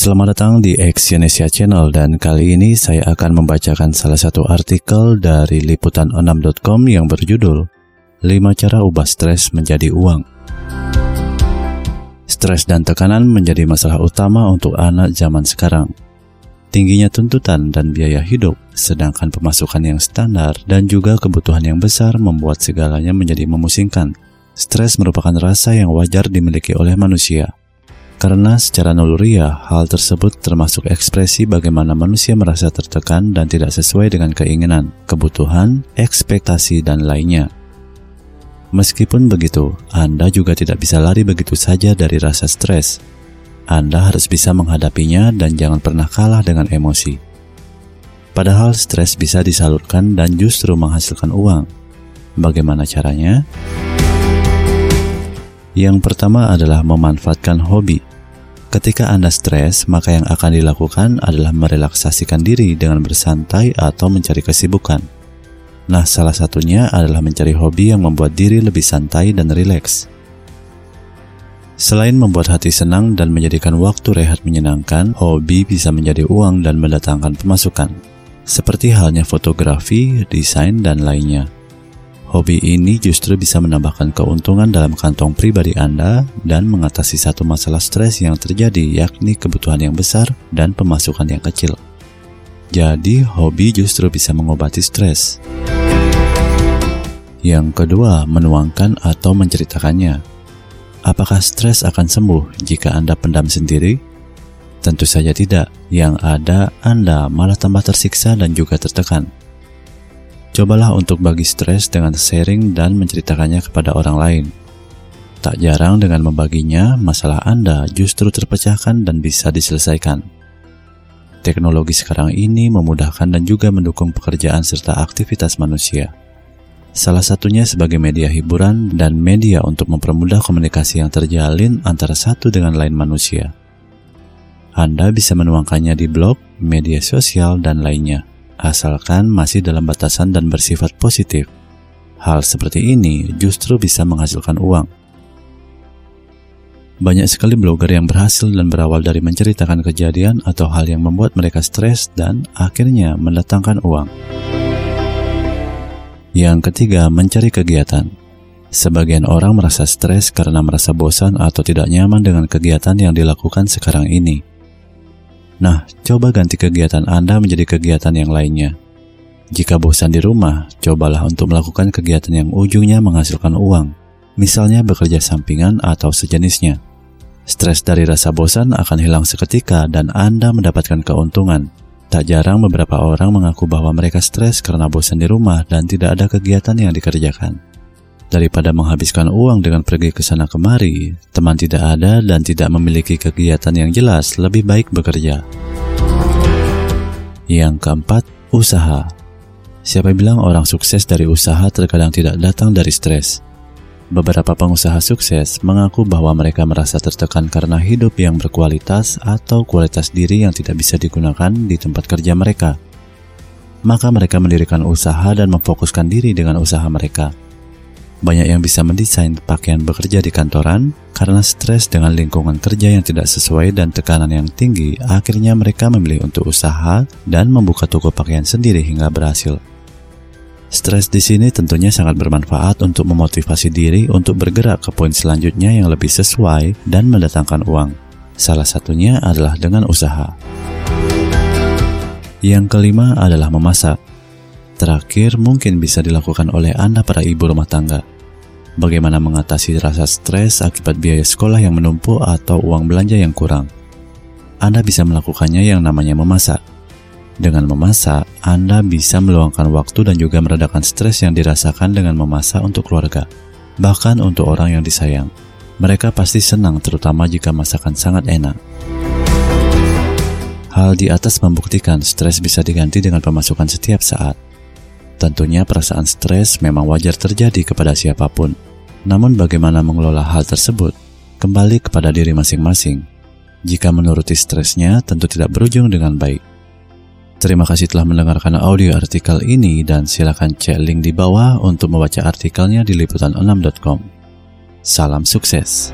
Selamat datang di Exyonesia Channel dan kali ini saya akan membacakan salah satu artikel dari liputan6.com yang berjudul 5 cara ubah stres menjadi uang. Stres dan tekanan menjadi masalah utama untuk anak zaman sekarang. Tingginya tuntutan dan biaya hidup, sedangkan pemasukan yang standar dan juga kebutuhan yang besar membuat segalanya menjadi memusingkan. Stres merupakan rasa yang wajar dimiliki oleh manusia karena secara naluriah, hal tersebut termasuk ekspresi bagaimana manusia merasa tertekan dan tidak sesuai dengan keinginan, kebutuhan, ekspektasi, dan lainnya. Meskipun begitu, Anda juga tidak bisa lari begitu saja dari rasa stres. Anda harus bisa menghadapinya dan jangan pernah kalah dengan emosi. Padahal stres bisa disalurkan dan justru menghasilkan uang. Bagaimana caranya? Yang pertama adalah memanfaatkan hobi. Ketika Anda stres, maka yang akan dilakukan adalah merelaksasikan diri dengan bersantai atau mencari kesibukan. Nah, salah satunya adalah mencari hobi yang membuat diri lebih santai dan rileks. Selain membuat hati senang dan menjadikan waktu rehat menyenangkan, hobi bisa menjadi uang dan mendatangkan pemasukan. Seperti halnya fotografi, desain, dan lainnya. Hobi ini justru bisa menambahkan keuntungan dalam kantong pribadi Anda dan mengatasi satu masalah stres yang terjadi, yakni kebutuhan yang besar dan pemasukan yang kecil. Jadi, hobi justru bisa mengobati stres. Yang kedua, menuangkan atau menceritakannya. Apakah stres akan sembuh jika Anda pendam sendiri? Tentu saja tidak. Yang ada, Anda malah tambah tersiksa dan juga tertekan. Cobalah untuk bagi stres dengan sharing dan menceritakannya kepada orang lain. Tak jarang dengan membaginya, masalah Anda justru terpecahkan dan bisa diselesaikan. Teknologi sekarang ini memudahkan dan juga mendukung pekerjaan serta aktivitas manusia. Salah satunya sebagai media hiburan dan media untuk mempermudah komunikasi yang terjalin antara satu dengan lain manusia. Anda bisa menuangkannya di blog, media sosial, dan lainnya asalkan masih dalam batasan dan bersifat positif. Hal seperti ini justru bisa menghasilkan uang. Banyak sekali blogger yang berhasil dan berawal dari menceritakan kejadian atau hal yang membuat mereka stres dan akhirnya mendatangkan uang. Yang ketiga, mencari kegiatan. Sebagian orang merasa stres karena merasa bosan atau tidak nyaman dengan kegiatan yang dilakukan sekarang ini. Nah, coba ganti kegiatan Anda menjadi kegiatan yang lainnya. Jika bosan di rumah, cobalah untuk melakukan kegiatan yang ujungnya menghasilkan uang, misalnya bekerja sampingan atau sejenisnya. Stres dari rasa bosan akan hilang seketika dan Anda mendapatkan keuntungan. Tak jarang beberapa orang mengaku bahwa mereka stres karena bosan di rumah dan tidak ada kegiatan yang dikerjakan. Daripada menghabiskan uang dengan pergi ke sana kemari, teman tidak ada dan tidak memiliki kegiatan yang jelas, lebih baik bekerja. Yang keempat, usaha. Siapa bilang orang sukses dari usaha terkadang tidak datang dari stres? Beberapa pengusaha sukses mengaku bahwa mereka merasa tertekan karena hidup yang berkualitas atau kualitas diri yang tidak bisa digunakan di tempat kerja mereka. Maka mereka mendirikan usaha dan memfokuskan diri dengan usaha mereka. Banyak yang bisa mendesain pakaian bekerja di kantoran karena stres dengan lingkungan kerja yang tidak sesuai dan tekanan yang tinggi, akhirnya mereka memilih untuk usaha dan membuka toko pakaian sendiri hingga berhasil. Stres di sini tentunya sangat bermanfaat untuk memotivasi diri untuk bergerak ke poin selanjutnya yang lebih sesuai dan mendatangkan uang. Salah satunya adalah dengan usaha. Yang kelima adalah memasak. Terakhir, mungkin bisa dilakukan oleh Anda para ibu rumah tangga. Bagaimana mengatasi rasa stres akibat biaya sekolah yang menumpuk atau uang belanja yang kurang? Anda bisa melakukannya yang namanya memasak. Dengan memasak, Anda bisa meluangkan waktu dan juga meredakan stres yang dirasakan dengan memasak untuk keluarga, bahkan untuk orang yang disayang. Mereka pasti senang terutama jika masakan sangat enak. Hal di atas membuktikan stres bisa diganti dengan pemasukan setiap saat. Tentunya perasaan stres memang wajar terjadi kepada siapa pun. Namun bagaimana mengelola hal tersebut kembali kepada diri masing-masing. Jika menuruti stresnya tentu tidak berujung dengan baik. Terima kasih telah mendengarkan audio artikel ini dan silakan cek link di bawah untuk membaca artikelnya di liputan6.com. Salam sukses.